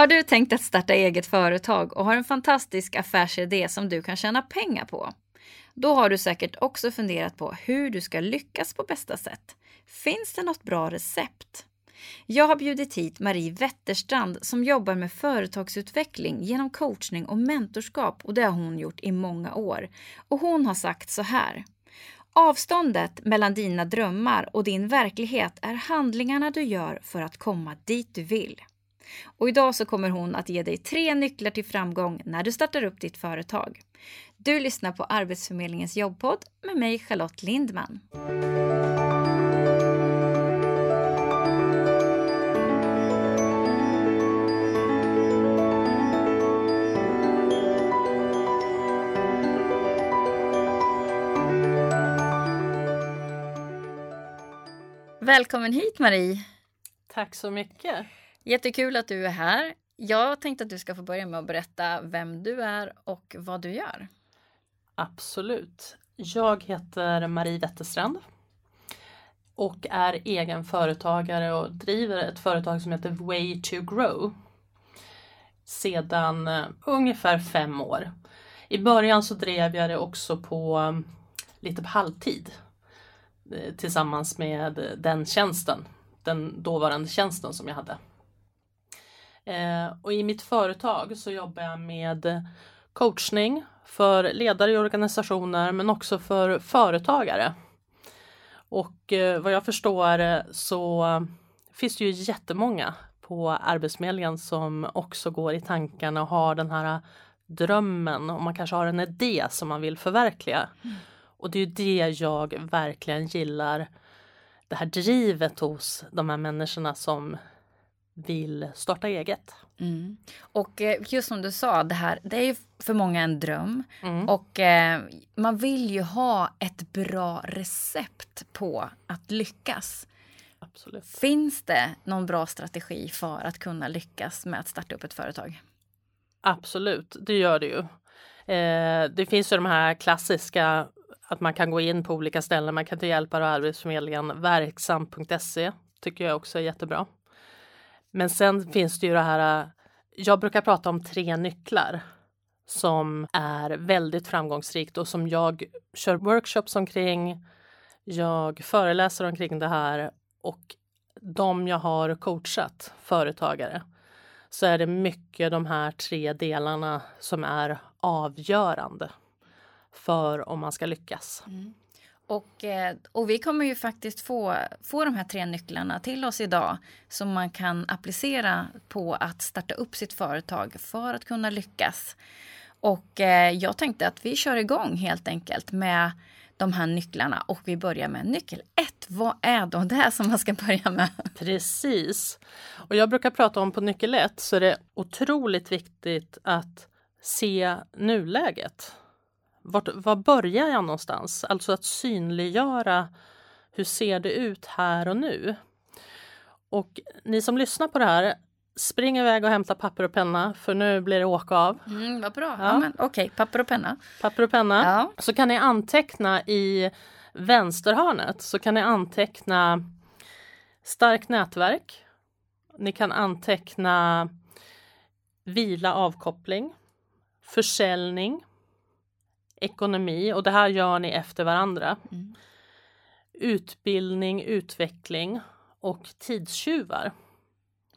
Har du tänkt att starta eget företag och har en fantastisk affärsidé som du kan tjäna pengar på? Då har du säkert också funderat på hur du ska lyckas på bästa sätt. Finns det något bra recept? Jag har bjudit hit Marie Wetterstrand som jobbar med företagsutveckling genom coachning och mentorskap och det har hon gjort i många år. Och hon har sagt så här. Avståndet mellan dina drömmar och din verklighet är handlingarna du gör för att komma dit du vill. Och idag så kommer hon att ge dig tre nycklar till framgång när du startar upp ditt företag. Du lyssnar på Arbetsförmedlingens jobbpodd med mig Charlotte Lindman. Välkommen hit Marie! Tack så mycket! Jättekul att du är här. Jag tänkte att du ska få börja med att berätta vem du är och vad du gör. Absolut. Jag heter Marie Wetterstrand och är egen företagare och driver ett företag som heter Way to Grow sedan eh, ungefär fem år. I början så drev jag det också på mm, lite på halvtid eh, tillsammans med eh, den tjänsten, den dåvarande tjänsten som jag hade. Eh, och i mitt företag så jobbar jag med coachning för ledare i organisationer men också för företagare. Och eh, vad jag förstår så finns det ju jättemånga på Arbetsförmedlingen som också går i tankarna och har den här drömmen och man kanske har en idé som man vill förverkliga. Mm. Och det är ju det jag verkligen gillar. Det här drivet hos de här människorna som vill starta eget. Mm. Och eh, just som du sa, det här det är ju för många en dröm. Mm. Och eh, man vill ju ha ett bra recept på att lyckas. Absolut. Finns det någon bra strategi för att kunna lyckas med att starta upp ett företag? Absolut, det gör det ju. Eh, det finns ju de här klassiska att man kan gå in på olika ställen. Man kan ta hjälp av Arbetsförmedlingen. Verksam.se tycker jag också är jättebra. Men sen finns det ju det här, äh, jag brukar prata om tre nycklar som är väldigt framgångsrikt och som jag kör workshops omkring. Jag föreläser omkring det här och de jag har coachat, företagare, så är det mycket de här tre delarna som är avgörande för om man ska lyckas. Mm. Och, eh, och vi kommer ju faktiskt få, få de här tre nycklarna till oss idag som man kan applicera på att starta upp sitt företag för att kunna lyckas. Och eh, jag tänkte att vi kör igång helt enkelt med de här nycklarna och vi börjar med nyckel 1. Vad är då det som man ska börja med? Precis. Och jag brukar prata om på nyckel 1 så är det otroligt viktigt att se nuläget. Vart, var börjar jag någonstans? Alltså att synliggöra hur ser det ut här och nu? Och ni som lyssnar på det här, spring iväg och hämta papper och penna för nu blir det åka av. Mm, vad bra. Ja. Ja, Okej, okay. papper och penna. Papper och penna. Ja. Så kan ni anteckna i vänsterhörnet så kan ni anteckna starkt nätverk. Ni kan anteckna vila, avkoppling, försäljning, ekonomi och det här gör ni efter varandra. Mm. Utbildning, utveckling och tidstjuvar.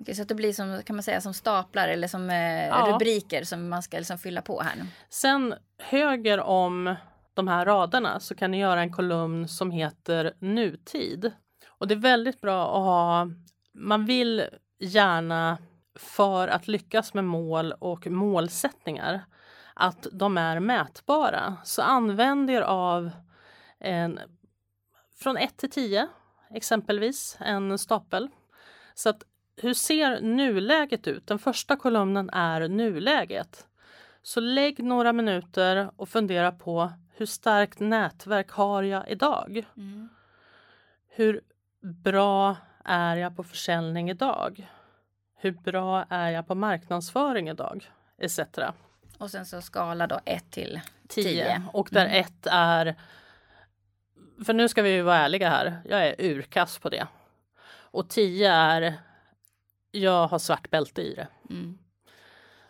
Okej, så att det blir som, kan man säga, som staplar eller som eh, ja. rubriker som man ska liksom fylla på här. Nu. Sen höger om de här raderna så kan ni göra en kolumn som heter nutid. Och det är väldigt bra att ha, man vill gärna för att lyckas med mål och målsättningar att de är mätbara. Så använd er av en, från 1 till 10 exempelvis, en stapel. Så att hur ser nuläget ut? Den första kolumnen är nuläget. Så lägg några minuter och fundera på hur starkt nätverk har jag idag? Mm. Hur bra är jag på försäljning idag? Hur bra är jag på marknadsföring idag? Etc. Och sen så skala då 1 till 10. Och där 1 mm. är för nu ska vi ju vara ärliga här. Jag är urkass på det. Och 10 är jag har svart bälte i det. Mm.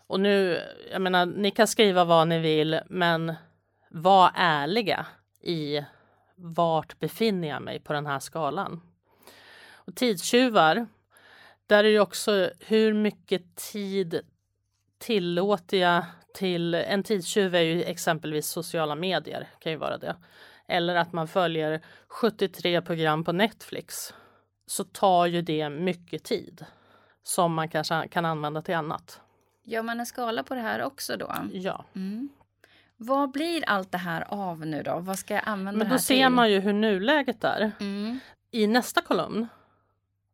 Och nu, jag menar, ni kan skriva vad ni vill, men var ärliga i vart befinner jag mig på den här skalan. Och tidstjuvar, där är det också hur mycket tid tillåter jag till, en tidstjuv är ju exempelvis sociala medier, kan ju vara det. Eller att man följer 73 program på Netflix. Så tar ju det mycket tid som man kanske kan använda till annat. Gör man en skala på det här också då? Ja. Mm. Vad blir allt det här av nu då? Vad ska jag använda Men det här då ser till? man ju hur nuläget är. Mm. I nästa kolumn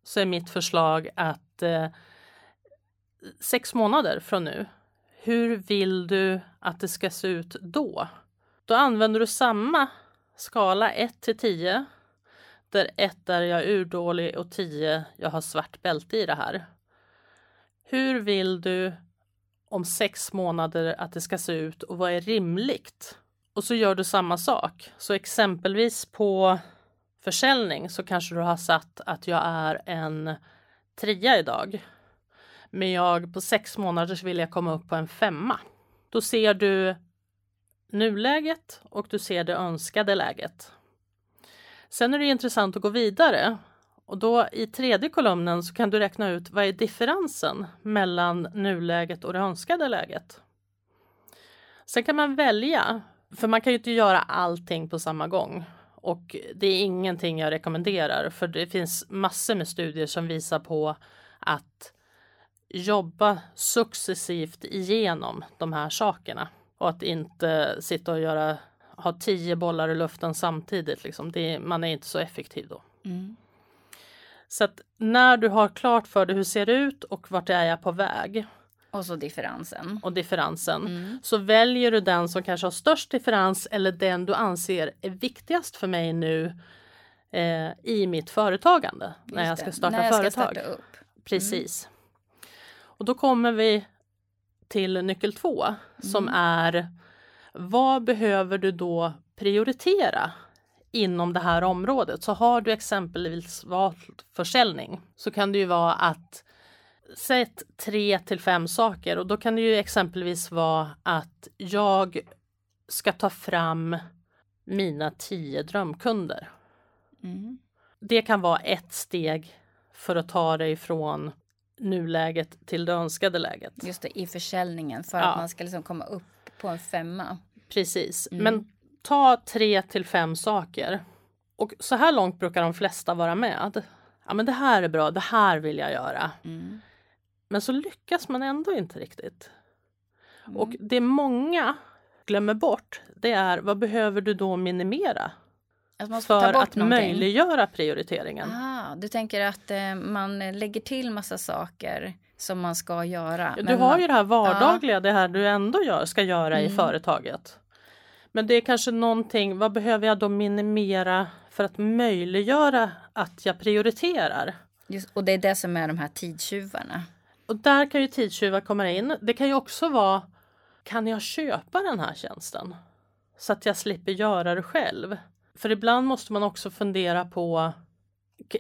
så är mitt förslag att eh, sex månader från nu, hur vill du att det ska se ut då? Då använder du samma skala 1 till 10 där 1 är jag urdålig och 10 jag har svart bälte i det här. Hur vill du om sex månader att det ska se ut och vad är rimligt? Och så gör du samma sak. Så exempelvis på försäljning så kanske du har satt att jag är en trea idag. Men jag på sex månader så vill jag komma upp på en femma. Då ser du nuläget och du ser det önskade läget. Sen är det intressant att gå vidare och då i tredje kolumnen så kan du räkna ut vad är differensen mellan nuläget och det önskade läget. Sen kan man välja, för man kan ju inte göra allting på samma gång. Och det är ingenting jag rekommenderar för det finns massor med studier som visar på att jobba successivt igenom de här sakerna och att inte sitta och göra ha tio bollar i luften samtidigt. Liksom. Det, man är inte så effektiv då. Mm. Så att när du har klart för dig hur ser det ut och vart är jag på väg Och så differensen. och differensen Mm. så väljer du den som kanske har störst differens eller den du anser är viktigast för mig nu eh, i mitt företagande när Just jag ska starta När jag företag. Ska starta. Precis. Och då kommer vi till nyckel två som Mm. är vad behöver du då prioritera inom det här området? Så har du exempelvis valt försäljning så kan det ju vara att sätt tre till fem saker och då kan det ju exempelvis vara att jag ska ta fram mina tio drömkunder. Mm. Det kan vara ett steg för att ta dig från nuläget till det önskade läget. Just det, i försäljningen för Ja. att man ska liksom komma upp på en femma. Precis, Mm. men ta tre till fem saker. Och så här långt brukar de flesta vara med. Ja, men det här är bra, det här vill jag göra. Mm. Men så lyckas man ändå inte riktigt. Mm. Och det många glömmer bort, det är vad behöver du då minimera Att för att någonting. möjliggöra prioriteringen? Ah, du tänker att eh, man lägger till massa saker som man ska göra. Ja, du har man, ju det här vardagliga, det här du ändå gör, ska göra i Mm. företaget. Men det är kanske någonting, vad behöver jag då minimera för att möjliggöra att jag prioriterar? just, och det är det som är de här tidstjuvarna. Och där kan ju tidstjuvar komma in. Det kan ju också vara, kan jag köpa den här tjänsten? Så att jag slipper göra det själv. För ibland måste man också fundera på,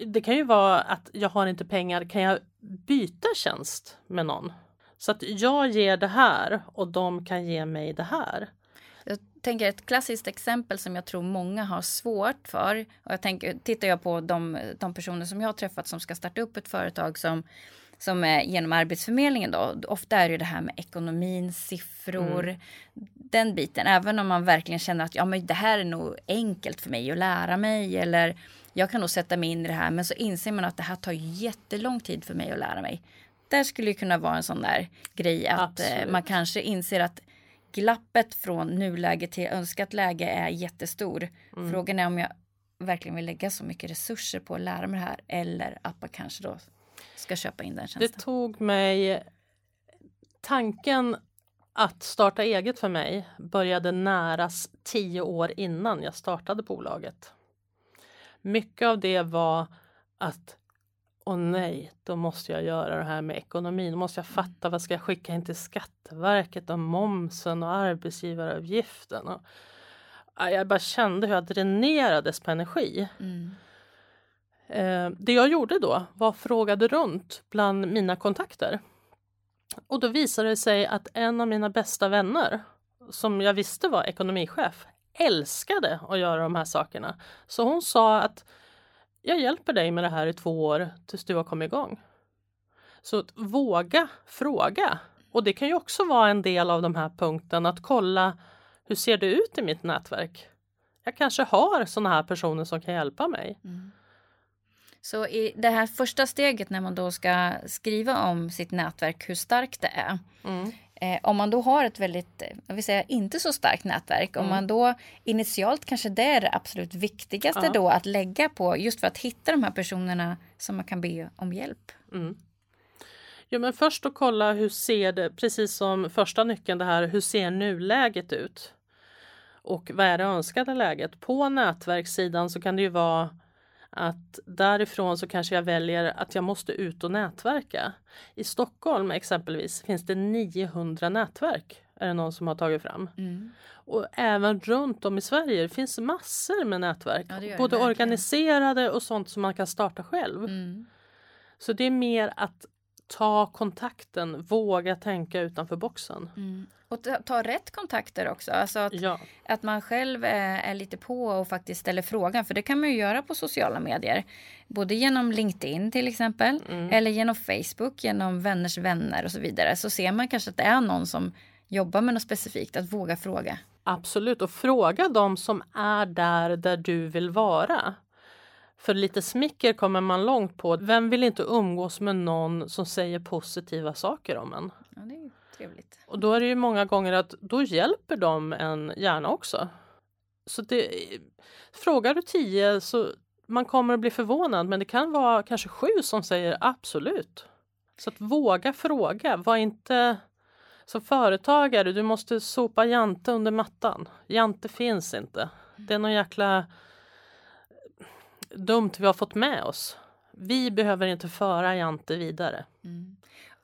det kan ju vara att jag har inte pengar, kan jag byta tjänst med någon? Så att jag ger det här och de kan ge mig det här. Jag tänker ett klassiskt exempel som jag tror många har svårt för. Och jag tänker, tittar jag på de, de personer som jag har träffat som ska starta upp ett företag som, som är genom Arbetsförmedlingen då. Ofta är det det här med ekonomin, siffror, den biten. Även om man verkligen känner att ja, men det här är nog enkelt för mig att lära mig. Eller jag kan nog sätta mig in i det här. Men så inser man att det här tar jättelång tid för mig att lära mig. Där skulle det kunna vara en sån där grej att eh, Absolut. man kanske inser att glappet från nuläge till önskat läge är jättestor. Mm. Frågan är om jag verkligen vill lägga så mycket resurser på att lära mig det här eller att man kanske då ska köpa in den Det tjänsten. tog mig tanken att starta eget för mig började näras tio år innan jag startade bolaget. Mycket av det var att Åh nej, då måste jag göra det här med ekonomin. Då måste jag fatta vad ska jag skicka in till Skatteverket om momsen och arbetsgivaravgiften. Och, Ja, jag bara kände hur jag dränerades på energi. Mm. Eh, det jag gjorde då var frågade runt bland mina kontakter. Och då visade det sig att en av mina bästa vänner som jag visste var ekonomichef älskade att göra de här sakerna. Så hon sa att jag hjälper dig med det här i två år tills du har kommit igång. Så att våga fråga. Och det kan ju också vara en del av de här punkten att kolla hur ser det ut i mitt nätverk? Jag kanske har sådana här personer som kan hjälpa mig. Mm. Så i det här första steget när man då ska skriva om sitt nätverk, hur starkt det är. Mm. Eh, om man då har ett väldigt, jag vill säga inte så starkt nätverk, mm. om man då initialt kanske det är det absolut viktigaste ja. då att lägga på just för att hitta de här personerna som man kan be om hjälp. Mm. Ja, men först att kolla hur ser det, precis som första nyckeln det här, hur ser nuläget ut? Och vad är det önskade läget? På nätverkssidan så kan det ju vara att därifrån så kanske jag väljer att jag måste ut och nätverka. I Stockholm exempelvis finns det 900 nätverk är det någon som har tagit fram. Mm. Och även runt om i Sverige finns massor med nätverk. Ja, både organiserade och sånt som man kan starta själv. Mm. Så det är mer att ta kontakten, våga tänka utanför boxen. Mm. Och ta, ta, rätt kontakter också. Alltså att, ja. att man själv är, är, lite på och faktiskt ställer frågan. För det kan man ju göra på sociala medier. Både genom LinkedIn till exempel. Mm. Eller genom Facebook, genom vänners vänner och så vidare. Så ser man kanske att det är någon som jobbar med något specifikt. Att våga fråga. Absolut, och fråga dem som är där där du vill vara. För lite smicker kommer man långt på. Vem vill inte umgås med någon som säger positiva saker om en? Ja, det är trevligt. Och då är det ju många gånger att då hjälper de en gärna också. Så det, frågar du tio så man kommer att bli förvånad men det kan vara kanske sju som säger absolut. Så att våga fråga, var inte som företagare, du måste sopa Jante under mattan. Jante finns inte. Det är någon jäkla dumt vi har fått med oss. Vi behöver inte föra Jante vidare. Mm.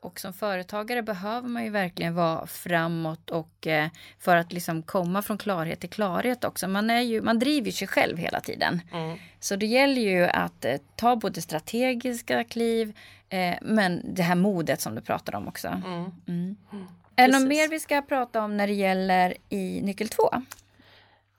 Och som företagare behöver man ju verkligen vara framåt och eh, för att liksom komma från klarhet till klarhet också. Man, är ju, man driver sig själv hela tiden. Mm. Så det gäller ju att eh, ta både strategiska kliv eh, men det här modet som du pratar om också. Mm. Mm. Är det något mer vi ska prata om när det gäller i nyckel 2?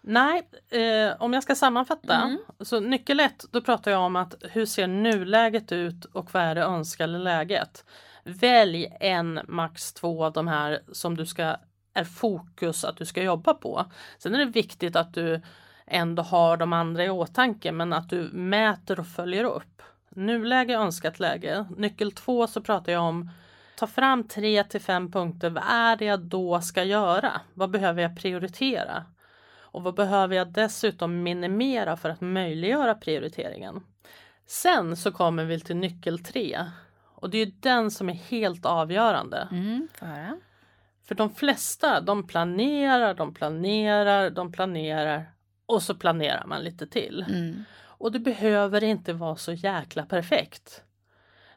Nej, eh, om jag ska sammanfatta. Mm. Så nyckel ett, då pratar jag om att hur ser nuläget ut och vad är det önskade läget? Välj en, max två av de här som du ska är fokus att du ska jobba på. Sen är det viktigt att du ändå har de andra i åtanke men att du mäter och följer upp. Nuläge, önskat läge. Nyckel två så pratar jag om ta fram tre till fem punkter. Vad är det jag då ska göra? Vad behöver jag prioritera? Och vad behöver jag dessutom minimera för att möjliggöra prioriteringen? Sen så kommer vi till nyckel tre och det är den som är helt avgörande. Mm, för. för de flesta de planerar, de planerar, de planerar och så planerar man lite till. Mm. Och det behöver inte vara så jäkla perfekt.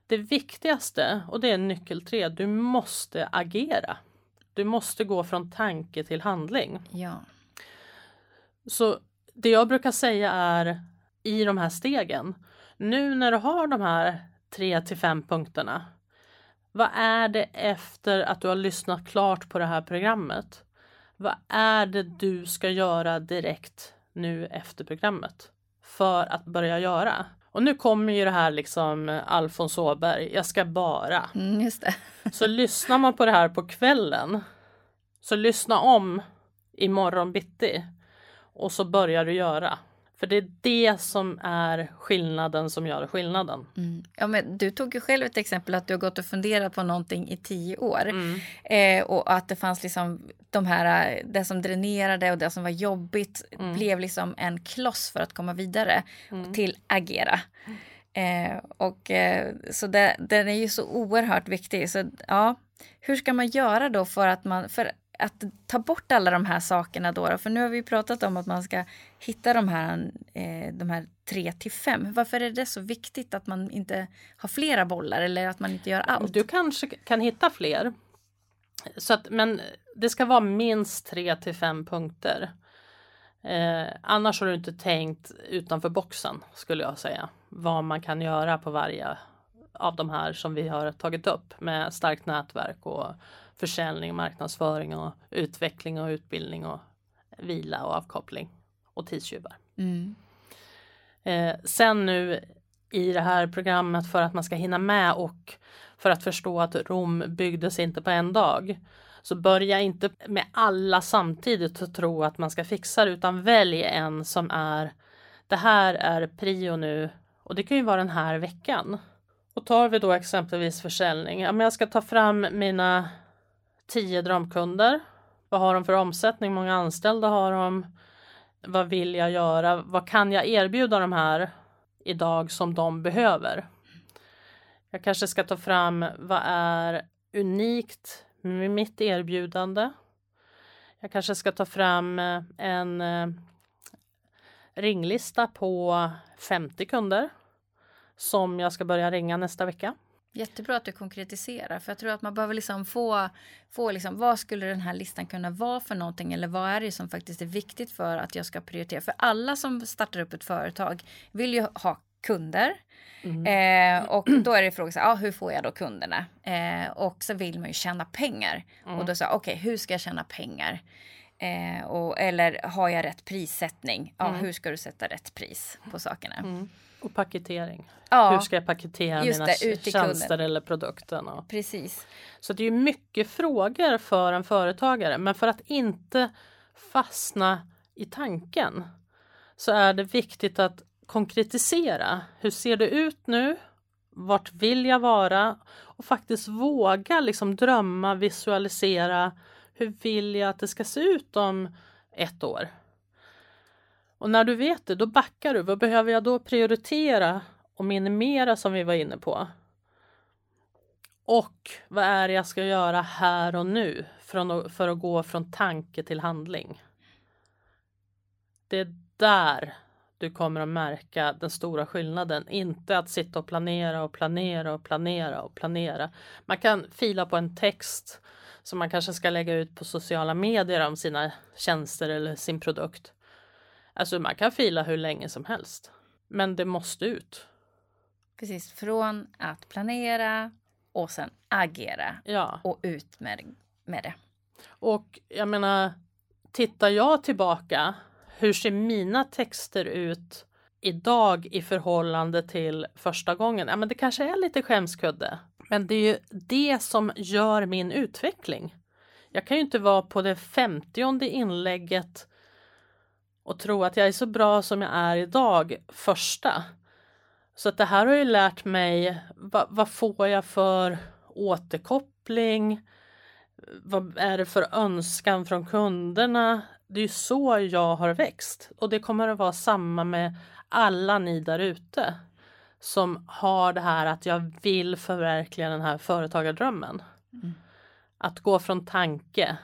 Det viktigaste, och det är nyckel tre, du måste agera. Du måste gå från tanke till handling. Ja. Så det jag brukar säga är i de här stegen, nu när du har de här tre till fem punkterna, vad är det efter att du har lyssnat klart på det här programmet? Vad är det du ska göra direkt nu efter programmet för att börja göra? Och nu kommer ju det här liksom Alfons Åberg, jag ska bara. Mm, just det. så lyssnar man på det här på kvällen, så lyssna om imorgon bitti och så börjar du göra. För det är det som är skillnaden som gör skillnaden. Mm. Ja, men du tog ju själv ett exempel att du har gått och funderat på någonting i tio år. Mm. Eh, och att det fanns liksom de här, det som dränerade och det som var jobbigt mm. blev liksom en kloss för att komma vidare mm. till agera. Eh, och eh, så det, den är ju så oerhört viktig. Så ja, hur ska man göra då för att man, för att ta bort alla de här sakerna då, För nu har vi pratat om att man ska hitta de här, eh, de här tre till fem. Varför är det så viktigt att man inte har flera bollar eller att man inte gör allt? Du kanske kan hitta fler. Så att, men det ska vara minst tre till fem punkter. Eh, annars har du inte tänkt utanför boxen skulle jag säga. Vad man kan göra på varje av de här som vi har tagit upp med starkt nätverk och försäljning, marknadsföring och utveckling och utbildning och vila och avkoppling och tidstjuvar. Mm. Eh, sen nu i det här programmet för att man ska hinna med och för att förstå att Rom byggdes inte på en dag. Så börja inte med alla samtidigt och tro att man ska fixa det utan välj en som är det här är prio nu och det kan ju vara den här veckan. Och tar vi då exempelvis försäljning, ja, men jag ska ta fram mina tio drömkunder. Vad har de för omsättning? Hur många anställda har de? Vad vill jag göra? Vad kan jag erbjuda de här idag som de behöver? Jag kanske ska ta fram vad är unikt med mitt erbjudande? Jag kanske ska ta fram eh, en eh, ringlista på 50 kunder som jag ska börja ringa nästa vecka. Jättebra att du konkretiserar för jag tror att man behöver liksom få, få liksom, vad skulle den här listan kunna vara för någonting eller vad är det som faktiskt är viktigt för att jag ska prioritera? För alla som startar upp ett företag vill ju ha kunder. Mm. Eh, och då är det frågan, ah, hur får jag då kunderna? Eh, och så vill man ju tjäna pengar. Mm. Och då sa okej, okay, hur ska jag tjäna pengar? Eh, och, eller har jag rätt prissättning? Ja, mm. hur ska du sätta rätt pris på sakerna? Mm. Och paketering. Ja, hur ska jag paketera mina det, tjänster kunden. eller produkten? Och. Precis. Så det är mycket frågor för en företagare. Men för att inte fastna i tanken så är det viktigt att konkretisera. Hur ser det ut nu? Vart vill jag vara? Och faktiskt våga liksom drömma, visualisera. Hur vill jag att det ska se ut om ett år? Och när du vet det, då backar du. Vad behöver jag då prioritera och minimera som vi var inne på? Och vad är det jag ska göra här och nu för att, för att gå från tanke till handling? Det är där du kommer att märka den stora skillnaden. Inte att sitta och planera och planera och planera och planera. Man kan fila på en text som man kanske ska lägga ut på sociala medier om sina tjänster eller sin produkt. Alltså man kan fila hur länge som helst. Men det måste ut. Precis, från att planera och sen agera ja. och ut med, med det. Och jag menar, tittar jag tillbaka, hur ser mina texter ut idag i förhållande till första gången? Ja, men det kanske är lite skämskudde. Men det är ju det som gör min utveckling. Jag kan ju inte vara på det femtionde inlägget och tro att jag är så bra som jag är idag första. Så att det här har ju lärt mig vad, vad får jag för återkoppling? Vad är det för önskan från kunderna? Det är ju så jag har växt och det kommer att vara samma med alla ni där ute som har det här att jag vill förverkliga den här företagardrömmen. Mm. Att gå från tanke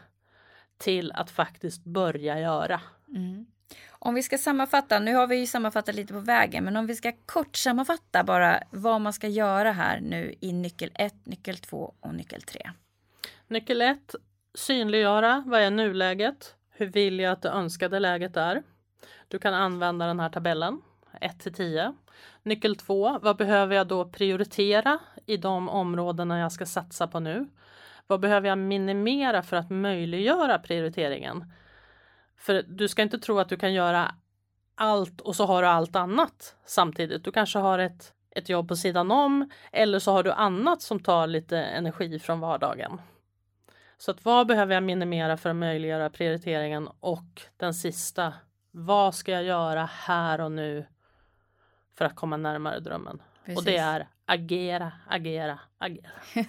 till att faktiskt börja göra. Mm. Om vi ska sammanfatta, nu har vi ju sammanfattat lite på vägen, men om vi ska kort sammanfatta bara vad man ska göra här nu i nyckel 1, nyckel 2 och nyckel 3. Nyckel 1, synliggöra vad är nuläget? Hur vill jag att det önskade läget är? Du kan använda den här tabellen 1 till 10. Nyckel 2, vad behöver jag då prioritera i de områdena jag ska satsa på nu? Vad behöver jag minimera för att möjliggöra prioriteringen? För du ska inte tro att du kan göra allt och så har du allt annat samtidigt. Du kanske har ett, ett jobb på sidan om eller så har du annat som tar lite energi från vardagen. Så att vad behöver jag minimera för att möjliggöra prioriteringen och den sista, vad ska jag göra här och nu för att komma närmare drömmen? Precis. Och det är agera, agera, agera.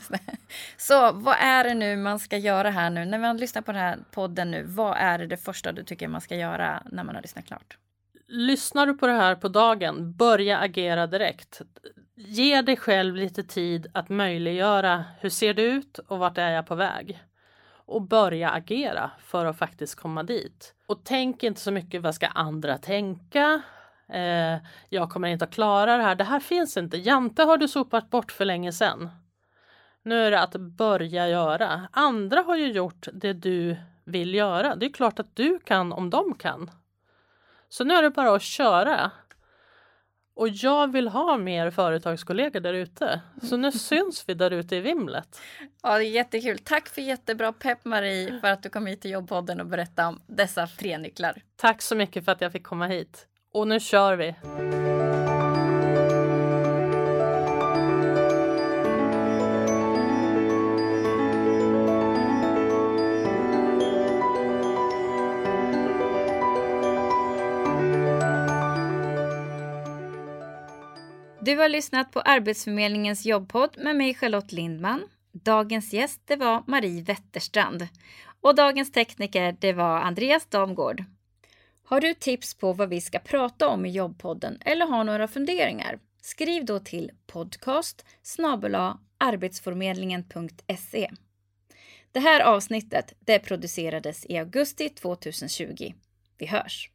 Så vad är det nu man ska göra här nu? När man lyssnar på den här podden nu, vad är det, det första du tycker man ska göra när man har lyssnat klart? Lyssnar du på det här på dagen, börja agera direkt. Ge dig själv lite tid att möjliggöra hur ser det ut och vart är jag på väg? Och börja agera för att faktiskt komma dit. Och tänk inte så mycket vad ska andra tänka? Eh, jag kommer inte att klara det här. Det här finns inte. Jante har du sopat bort för länge sedan. Nu är det att börja göra. Andra har ju gjort det du vill göra. Det är klart att du kan om de kan. Så nu är det bara att köra. Och jag vill ha mer företagskollegor där ute. Så nu syns vi där ute i vimlet. Ja, det är jättekul. Tack för jättebra pepp Marie för att du kom hit till jobbpodden och berättade om dessa tre nycklar. Tack så mycket för att jag fick komma hit. Och nu kör vi! Du har lyssnat på Arbetsförmedlingens jobbpodd med mig Charlotte Lindman. Dagens gäst det var Marie Wetterstrand och dagens tekniker det var Andreas Damgård. Har du tips på vad vi ska prata om i jobbpodden eller har några funderingar? Skriv då till podcast arbetsförmedlingen.se. Det här avsnittet det producerades i augusti 2020. Vi hörs!